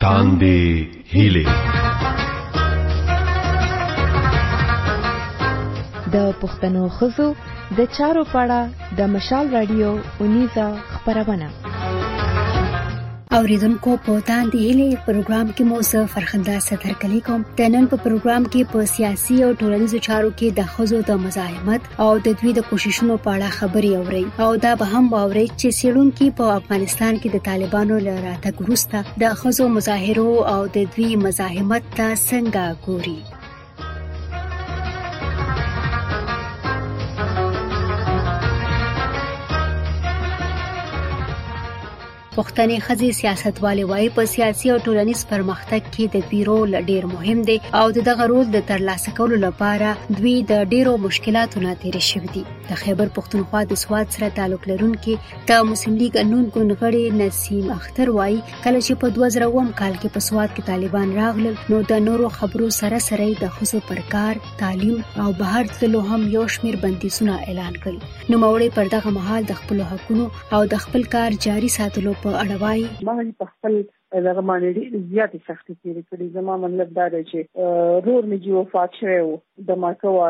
تاندې هیلې د پښتنو خزو د چارو پاړه د مشال رادیو اونیزه خبرونه اوریدونکو په تاندې هلي پروګرام کې مو زه فرخنده ستر کلی کوم د نن په پروګرام کې په سیاسي او ټولنیزو چارو کې د خزو د مزاحمت او د دوی د کوششونو په اړه خبرې اوري او دا به هم واوري چې سیړونکو په افغانستان کې د طالبانو له راتګ وروسته د خزو مظاهرو او د دوی مزاحمت ته څنګه ګوري پښتنې ښځې سیاستوالې وایي په سیاسي او ټولنیز پرمختګ کې د دوی رول ډیر مهم دی او د دغه رول د ترلاسه کولو لپاره دوی د ډیرو مشکلاتو نه تیر شوي دي د خیبر پښتونخوا د سواد سره تعلق لرونکي د مسلم لیګ نون ګوند غړي نسیم اختر وایي کله چې په 2001 کال کې په سواد کې طالبان راغلل نو د نورو خبرو سره سره د خصو پر کار تعلیم او بهر تللو هم یو شمیر بندیزونه اعلان کړل نو موري پر دغه مهال د خپل حقوقو او د خپل کار جاري ساتلو په اړه وايي، ما هم په خپل دغه باندې ډېرې زیاتې سختۍ تېرې کړې، زما مطلب دا دی چې ورور مې چې وفات شوی و، د ماکه وه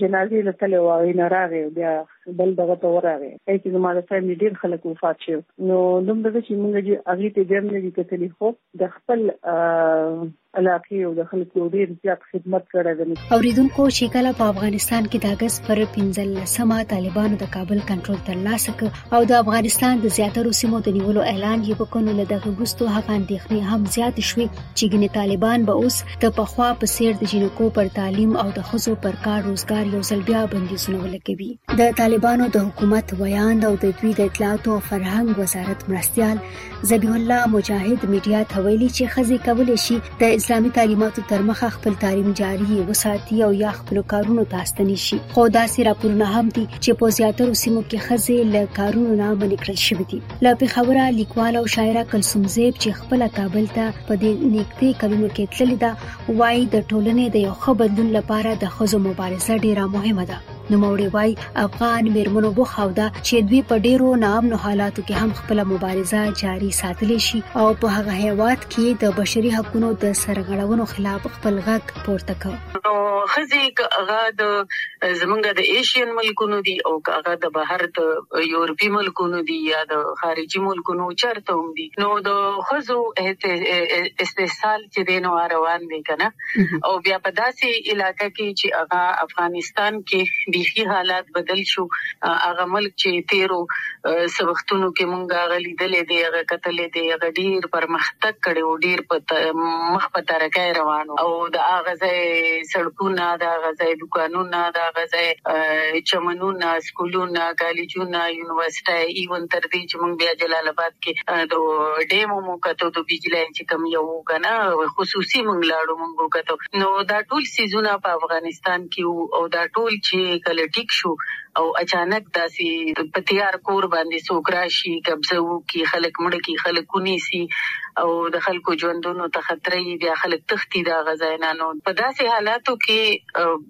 جنازې له تلې وه، هغې نه راغی او بیا بل دغه ته ورغی، کله چې زما د فیملي ډېر خلک وفات شوي نو دومره ده چې موږ چې هغې ته بیا هم نه دي کتلي، خو د خپل علاقې او د خلکو ډېر زیات خدمت کړی دی. اورېدونکو چې کله په افغانستان کې د اګست پر پنځلسمه طالبانو د کابل کنټرول ترلاسه کړ او د افغانستان د زیاترو سیمو د نیولو اعلان یې وکړ نو له دغه وروسته هغه اندېښنې هم زیاتې شوې چې ګینې طالبان به اوس د پخوا په څېر د جینکو پر تعلیم او د ښځو پر کار روزګار یو ځل بیا بندیزونه ولګوي د طالبانو د حکومت ویاند او د دوی د اطلاعاتو او فرهنګ وزارت مرستیال ذبیح الله مجاهد میډیا ته ویلي چې خزي کولې شي د اسلامي تعلیماتو تر مخه خپل تعلیم جاری وساتي او یا خپل کارونو ته ستني شي خو داسې راپورونه هم دي چې په زیاترو سیمو کې خزي له کارونو نه منې کړل شوې دي له پیښوره لیکوال او شاعره کلثوم زیب چې خپل کابل ته په دې نېکته کلونو کې تللې ده وایي د ټولنې د یو ښه بدلون لپاره د خزو مبارزه ډیره مهمه ده نوموړي وایي افغان میرمنو وښوده چې دوی په ډیرو ناامنو حالاتو کې هم خپل مبارزه جاري ساتلی شي او په هغه هیواد کې د بشري حقوقو د سرغړونو خلاف خپل غږ پورته کړ نو خزي هغه د زمونږ د ایشین ملکونو دي او هغه د بهر د یورپی ملکونو دي یا د خارجي ملکونو چرته هم دي نو د خزو استحصال چې دینو روان دي کنه او بیا په داسې علاقه کې چې هغه افغانستان کې بیخي حالات بدل شو هغه ملک چې تیرو څه وختونو کې مونږ هغه لیدلی دی هغه کتلی دی هغه ډیر پرمختګ کړی او ډیر مخ په ترقۍ روان وو او د هغه ځای سړکونه د هغه ځای دوکانونه د هغه ځای چمنونه سکولونه، کالجونه، یونیورسټۍ ایون تر دې چې موږ بیا جلال اباد کې د ډېم هم وکتو د بجلۍ چې کوم یو وو که نه خصوصي موږ لاړو موږ وکتو نو دا ټول څیزونه په افغانستان کې وو او دا ټول چې کله ټیک شو او اچانک داسې په تیار کور باندې څوک راشي قبضه وکړي خلک مړه کړي خلک ونیسي او د خلکو ژوندونو ته خطره وي بیا خلک تښتي د هغه ځای نه نو په داسې حالاتو کې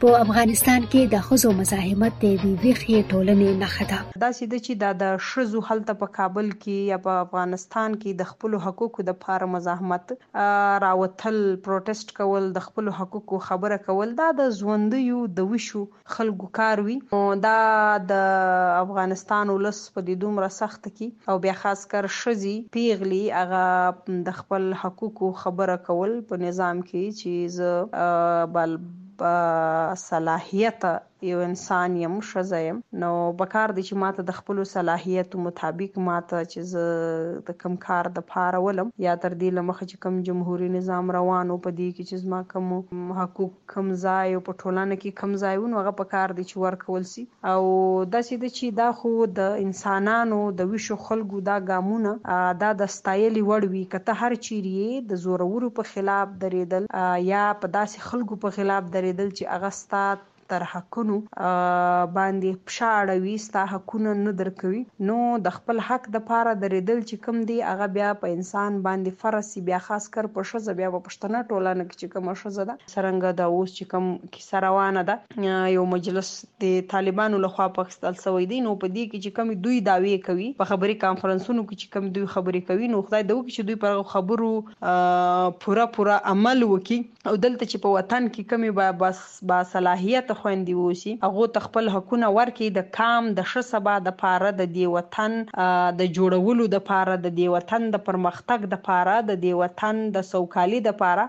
په افغانستان کې د ښځو مزاحمت د یوې ویښې ټولنې نښه ده. داسې ده چې دا د ښځو هلته په کابل کې یا په افغانستان کې د خپلو حقوقو لپاره مزاحمت، راوتل، پروټیسټ کول، د خپلو حقوقو خبره کول دا د ژوندیو د ویشو خلکو کار وي، نو دا د افغانستان ولس په دې دومره سخت کې او بیا خاص کر ښځې، پېغلې هغه د خپل حقوقو خبره کول په نظام کې چې زه به با صلاحیت یو انسان یم ښځه یم نو بکار دی چی ماته د خپلو صلاحیتو مطابق ماته چی زه د کوم کار د پاره ولم یا تر دی له مخه چی کوم جمهوری نظام روان وو په دی کی چی زما کوم حقوق کوم ځای او په ټولنه کی کوم ځای وو نو هغه پکار دی چی ورکول سی او داسی ده چی دا خو د انسانانو د ویښو خلګو دا ګامونه دا د ستایلی وړ وی که ته هر چیری یی د زورورو په خلاف دریدل یا په داسی خلکو په خلاف درېدل چې هغه ستا تر حقونو باندې پښه اړوي، ستا حقونه نه درکوي، نو د خپل حق دپاره درېدل چې کوم دي هغه بیا په انسان باندې فرض شي، بیا خاص کر په ښځه، بیا په پښتنه ټولنه کې چې کومه ښځه ده، څرنګه دا اوس چې کوم کیسه روانه ده، یو مجلس د طالبانو له خوا په اخیستل شوی دی، نو په دې کې چې کومې دوی دعوې کوي، په خبري کانفرنسونو کې چې کومې دوی خبرې کوي، نو خدای دې وکړي چې دوی پر هغو خبرو پوره پوره عمل وکړي او دلته چې په وطن کې کومې با صلاحیته خویندې اوسي، هغو ته خپل حقونه ورکړي، د قام د ښه سبا لپاره، د دې وطن د جوړولو لپاره، د دې وطن د پرمختګ لپاره، د دې وطن د سوکالي لپاره.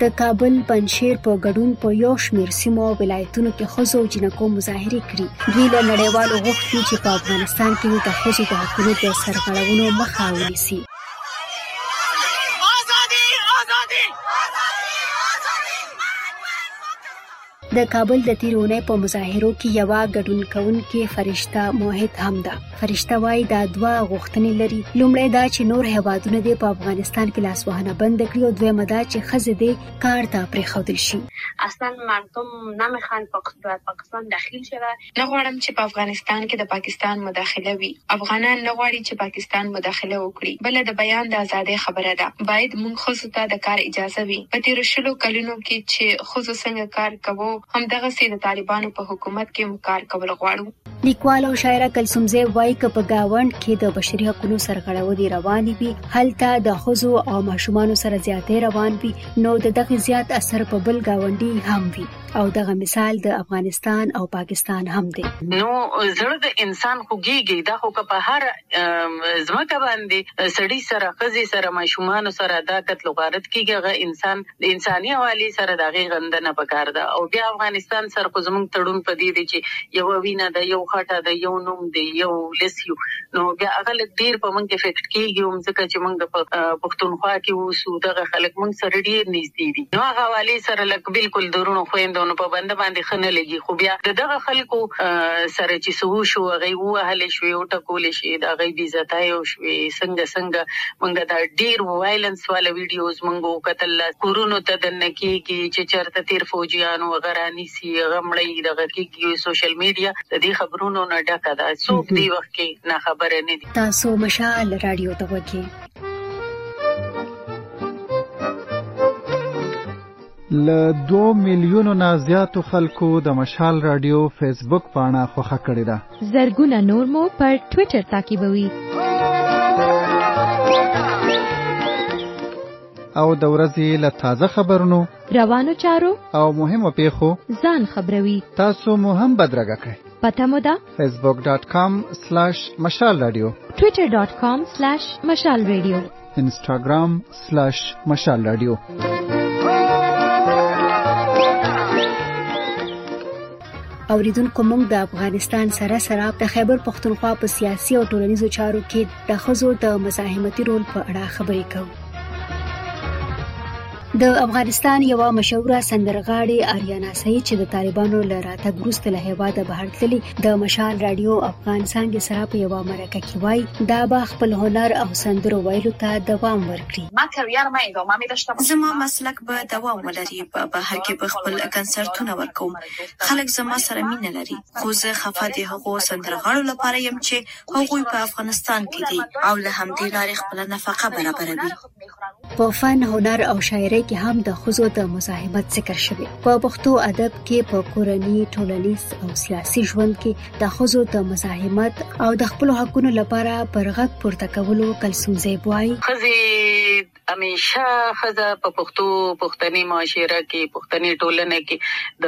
د کابل پنجشیر په ګډون په یو شمېر سیمو او ولایتونو کې ښځو او جینکو مظاهرې کړي دوی له نړیوالو غوښتي چې په افغانستان کې د ښځو د حقونو د سرغړونو مخه ونیسي د کابل د تیر اونۍ په مظاهرو کې یوه ګډون کوونکې فرشته موحد هم ده فرشته وایي دا دوه غوښتنې لري لومړی دا چې نور هیوادونه دې په افغانستان کې لاسوهنه بند کړي او دویمه دا چې ښځې دې کار ته پرېښودل شي اصلا مردم نمیخوان پاکستان داخل شوه نه غواړم چې په افغانستان کې د پاکستان مداخله وي افغانان نه غواړي چې پاکستان مداخله وکړي بله د بیان د ازادۍ خبره ده باید مونږ ښځو ته د کار اجازه وي په تیرو شلو کلونو کې چې ښځو څنګه کار کوو هم دغسې د طالبانو په حکومت کې هم کار کول غواړو. لیکواله او شاعره کلثومزۍ وایي که په ګاونډ کې د بشري حقوقو سرغړونې روانې وي هلته د ښځو او ماشومانو سره زیاتې روان وي نو د دغه زیات اثر په بل ګاونډي هم وي او دغه مثال د افغانستان او پاکستان هم دی نو زړه د انسان خوږیږي دا خو که په هر ځمکه باندې سړی سره خزي سره ماشومان سره دا قتل غارت کیږي غ انسان د انساني حوالی سره دا غي غندنه پکار ده او بیا افغانستان سره خو زموږ تړون پدې دي چې یو وینه د یو خټه د یو نوم دی یو لسیو نو بیا هغه لږ ډیر په موږ افیکټ کیږي هم ځکه چې موږ په پښتونخوا کې اوسو دغه خلک موږ سره ډیر نږدې دي نو هغه حوالې سره لږ بلکل د وروڼو خویندو نو په بنده باندې ښه نه لګي خو بیا د دغه خلکو سره چې څه وشو هغوی ووهل شوې وټکول شوې د هغوی بې عزتۍ وشوې څنګه څنګه موږ دا ډیر وایلنس والا ویډیوز موږ وکتل کورونو ته دننه کیږي چې چرته تیر فوجیان وغیره چې هغه مړی دغه کېږي سوشل میډیا د دې خبرونو نه ډکه ده څوک دی وخت کې نه خبره نه دي تاسو مشال رادیو ته وګورئ ل 2 میلیونو نه زیاتو خلکو د مشال رادیو فیسبوک پاڼه خوښه کړې ده زرګونه نور مو پر ټوئیټر تعقیبوي او د ورځې له تازه خبرونو روانو چارو او مهمو پیښو ځان خبروي تاسو مو هم بدرګه کړئ پته مو ده facebook.com/مشال رادیو twitter.com/مشال رادیو instagram/مشال رادیو اوریدونکو موږ د افغانستان سره سره د خیبر پښتونخوا په سیاسي او ټولنیزو چارو کې د ښځو د مزاحمتي رول په اړه خبرې کوو د افغانستان یو مشهوره سندرغاړي اریانا سعید چې د طالبانو له راتګ وروسته له هیواده بهر تللی د مشال رادیو افغان څنګه سره په یو مرکه کې وای دا به خپل هنر او سندرو ویلو ته دوام ورکړي ما کریئر ما ادامه می داشته زما مسلک به دوام ولري په بهر کې به خپل کنسرتونه ورکوم، خلک زما سره مینه لري، خو زه خفه د هغو سندرغاړو لپاره یم چې هغوی په افغانستان کې دي او له همدې لارې خپله نفقه برابروي. په فن، هنر او شاعرۍ کې هم د ښځو د مزاحمت ذکر شوی. په پښتو ادب کې په کورني، ټولنیز او سیاسي ژوند کې د ښځو د مزاحمت او د خپلو حقونو لپاره پر غږ پورته کولو کلثوم زیب وايي، ښځې همېشه ښځه په پښتو پښتني معاشره کې پښتني ټولنه کې د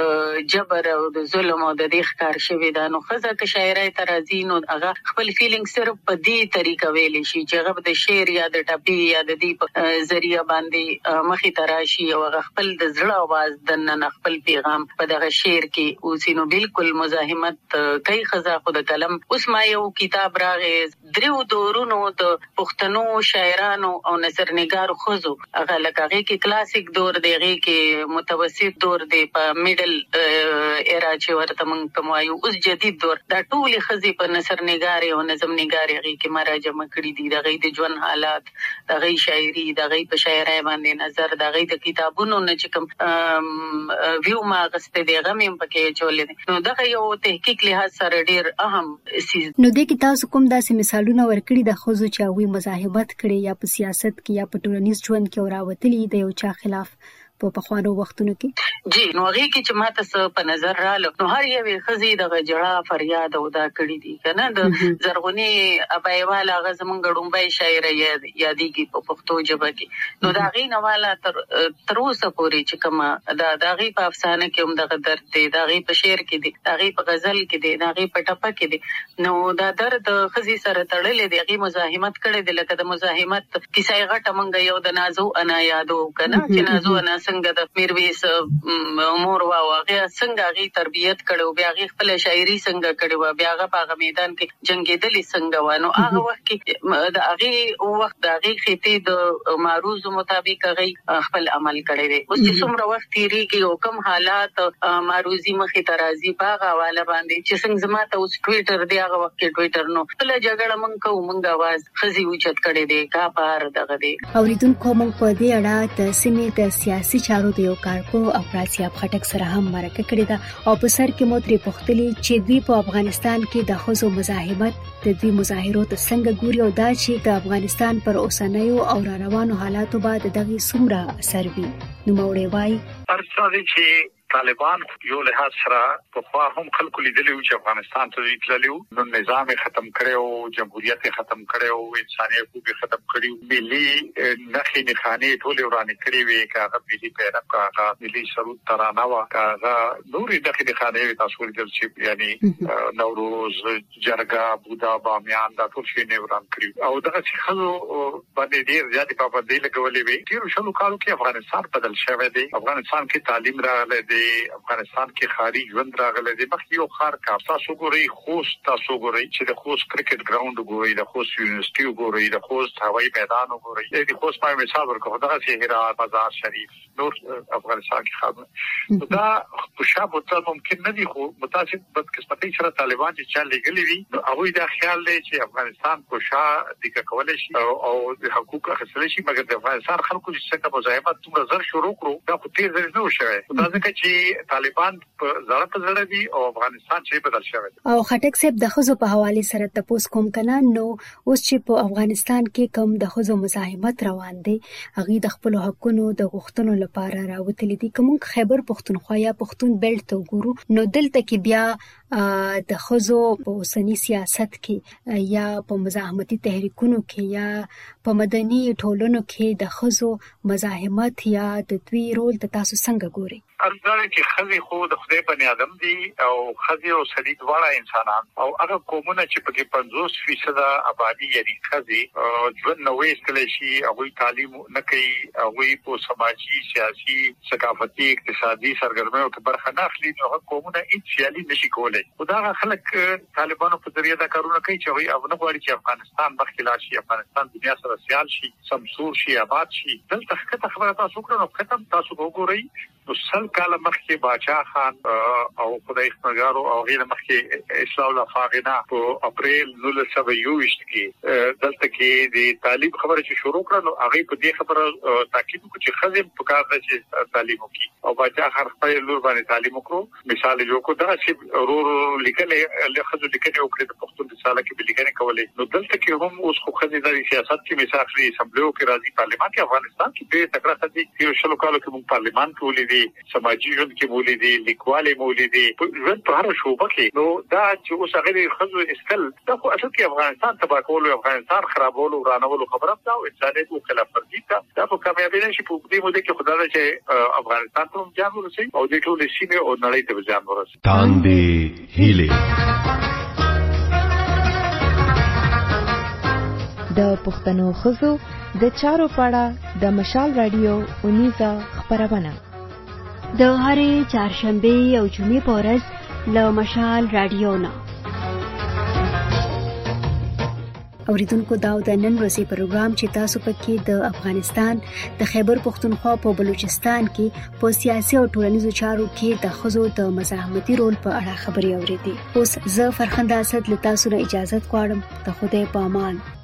جبر او د ظلم او د دې ښکار شوې ده نو ښځه که شاعرۍ ته راځي نو هغه خپل فیلینګ صرف په دې طریقه ویلی شي چې هغه د شعر یا د ټپې یا د دې په ذریعه باندې مخې ته راشي او هغه خپل د زړه اواز د ننه خپل پیغام په دغه شعر کې اوسي نو بلکل مزاحمت کوي ښځه خو د قلم اوس ما یو کتاب راغی دريو دورونو د پښتنو شاعرانو او نظر نګارو ښځو هغه لکه هغې کې کلاسيک دور دی هغې کې متوسط دور دی په ميډل ايرا چې ورته موږ کوم وايو اوس جديد دور دا ټولې ښځې په نثر نګارې او نظم نګارې هغې کې مراجمه کړي دي د هغوی د ژوند حالات د هغوی شاعري، د هغوی په شاعرۍ باندې نظر، د هغوی د کتابونو نه چې کوم ویو ما اخیستی دی، هغه مې هم پکې اچولی دی، نو دغه یو تحقیق لحاظ سره ډېر اهم څیز دی. نو دې کې تاسو کوم داسې مثالونه ورکړي د ښځو چې هغوی مزاحمت کړی یا په سیاست کې یا په ټولنیز ژوند کې او راوتلي یي د یو چا خلاف په پخوانو وختونو کې. جی نو هغې کې چې ماته څه په نظر راله نو هر یوې ښځې دغه ژړا فریاد او دا کړي دي کنه د زرغونې ابای والا هغه زمونږ ړومبی شاعره یادیږي په پښتو ژبه کې نو د هغې نه والا تر تر اوسه پورې چې کومه دا د هغې په افسانه کې هم دغه درد دی د هغې په شعر کې دی د هغې په غزل کې دی د هغې په ټپه کې دی نو دا درد د ښځي سره تړلی دی هغي مزاحمت کړی دی لکه د مزاحمت کیسه یې غټه مونږ یو د نازو انا یادو کنه چي نازو انا څنګه د میرویس مور وه او هغه څنګه هغي تربیت کړی وو بیا هغي خپله شاعري څنګه کړی وه بیا هغه په هغه میدان کي جنګیدلي څنګه وه نو هغه وخت کي د هغي وخت د هغي خیطې د معروضو مطابق هغي خپل عمل کړی دی اوس چې څومره وخت تیریږي او کوم حالات معروضي مخې ته راځي په هغه حواله باندې چې څنګه زما ته اوس ټویټر دی هغه وخت کې ټویټر نو خپله جګړه مونږ کوو مونږ اواز ښځې اوچت کړی دی کا په هر دغه دی اوریدونکو مونږ په دې اړه د سیمې د سیاسي چارو د یو کارپو افراسیاب خټک سره هم مرکه کړې ده او په سر کې مو ترې پوښتلي چې دوی په افغانستان کې د ښځو مزاحمت د دې مظاهرو ته څنګه ګوري او دا چې د افغانستان پر اوسنیو او را روانو حالاتو به د دغه څومره اثر وي نو موري وای ارڅاوي چې طالبان یو له سره په خوا هم خلکو لیدلی چې افغانستان ته دوی تللی نو نظام ختم کړي او جمهوریت ختم کړي او انساني حقوق ختم کړي ملي نخې نخانه ټول ورانې کړي وي کاغه ملي پیدا کاغه ملي شروط ترانه وا کاغه نورې نخې نخانه تاسو ورته چې یعنی نوروز جرګه، بودا، بامیان دا ټول شیان یې وران کړي وو او دغسې ښځو باندې ډېر زیاتې پابندۍ لګولې وې. تېرو شلو کالو کې افغانستان بدل شوی دی، افغانستان کې تعلیم راغلی دی، افغانستان کې ښاري ژوند راغلی دی، مخکې یو ښار کار تاسو وګورئ خوست تاسو وګورئ چې د خوست کرکټ ګراونډ وګورئ، د خوست یونیورسټي وګورئ، د خوست هوایي میدان وګورئ، د خوست ما یو مثال ورکړ خو دغسې هرات، مزار شریف، نور افغانستان کې خاور نو دا خوشا بوتل ممکن نه دي خو متاسف بدقسمتۍ سره طالبان چې چا لګلې وي نو هغه دا خیال لري چې افغانستان خوشا د کولای شي او د حقوق اخیستل شي مګر د افغانستان خلکو چې څنګه مزاحمت دومره زر شروع کړو دا خو تیر ځل نه وشوي دا ځکه چې طالبان په زړه په زړه دي او افغانستان چي بدل شوی دی. او خټک صاحب د ښځو په حوالې سره تپوس کوم کنه نو اوس چې په افغانستان کې کوم د ښځو مزاحمت روان دی هغه د خپل حقونو د غوښتنو لپاره راوتلي دي کوم خیبر پښتونخوا یا پښتون بیلټ ته وګورو نو دلته کې بیا د ښځو په اوسنی سیاست کې یا په مزاحمتي تحریکونو کې یا په مدني ټولنو کې د ښځو مزاحمت یا د دوی رول ته تاسو څنګه ګورئ عرض دا دی چې ښځې خو د خدای بني آدم دي او ښځې او سړي دواړه انسانان او هغه قومونه چې په کې پنځوس فیصده ابادي یعنې ښځې ژوند نه وایستلی شي، هغوی تعلیم نه کوي، هغوی په سماجي، سیاسي، ثقافتي، اقتصادي سرګرمیو کې برخه نه اخلي، نو هغه قومونه هیڅ سیالي نه شي کولای. خو دا هغه خلک طالبانو په ذریعه دا کارونه کوي چې هغوی نه غواړي چې افغانستان. پاکستان مخکې لاړ شي افغانستان دنیا سره سیال شي سمسور شي آباد شي دلته ښکته خبره تاسو کړو نو ښکته تاسو وګورئ نو سل کاله مخکې باچا خان او خدای خپګارو او غیر مخکې اسلام الله فاغنا په اپریل 1921 کې دلته کې د طالب خبره چې شروع کړه نو هغه په دې خبره تاکید وکړ چې خزم په کار ده چې تعلیم وکړي او باچا خان خپل لور باندې تعلیم وکړو مثال یې جوړ کړو دا چې رو رو لیکنې له خځو لیکنې او کړې د پښتون رساله کې به لیکنې کولې نو دلته کې هم اوس خو خځې د سیاست کې مثال لري اسمبلیو کې راځي پارلیمان کې افغانستان کې به تکړه خځې تیر شلو کالو کې موږ پارلیمان کې ولیدي سماجی ژوند کې ولیدي لیکوالې ولیدي ژوند په هر شوبه کې نو دا چې اوس هغه خځو اسکل دا خو اصل کې افغانستان تباه کول، افغانستان خرابول، ورانول خبره هم دا او انسانیت او خلاف ورزي ته دا په کامیابې نه شي، په اوږدې موده کې خو دا ده چې افغانستان ته هم زیان ورسوي او دې ټولې سیمې او نړۍ ته به زیان ورسوي. تاندې هیلې. د پښتنو ښځو د چارو په اړه د مشال راډیو اونیزه خپرونه. د هرې چهارشنبې او جمعې په ورځ له مشال رادیو نه اوریدونکو دا د نن ورځې پروګرام چې تاسو پکې د افغانستان د خیبر پښتونخوا په بلوچستان کې په سیاسي او ټولنیزو چارو کې د خزو د مزاحمتي رول په اړه خبرې اوریدي اوس زه فرخنده اسد لتاسو اجازه غواړم ته خوده په امان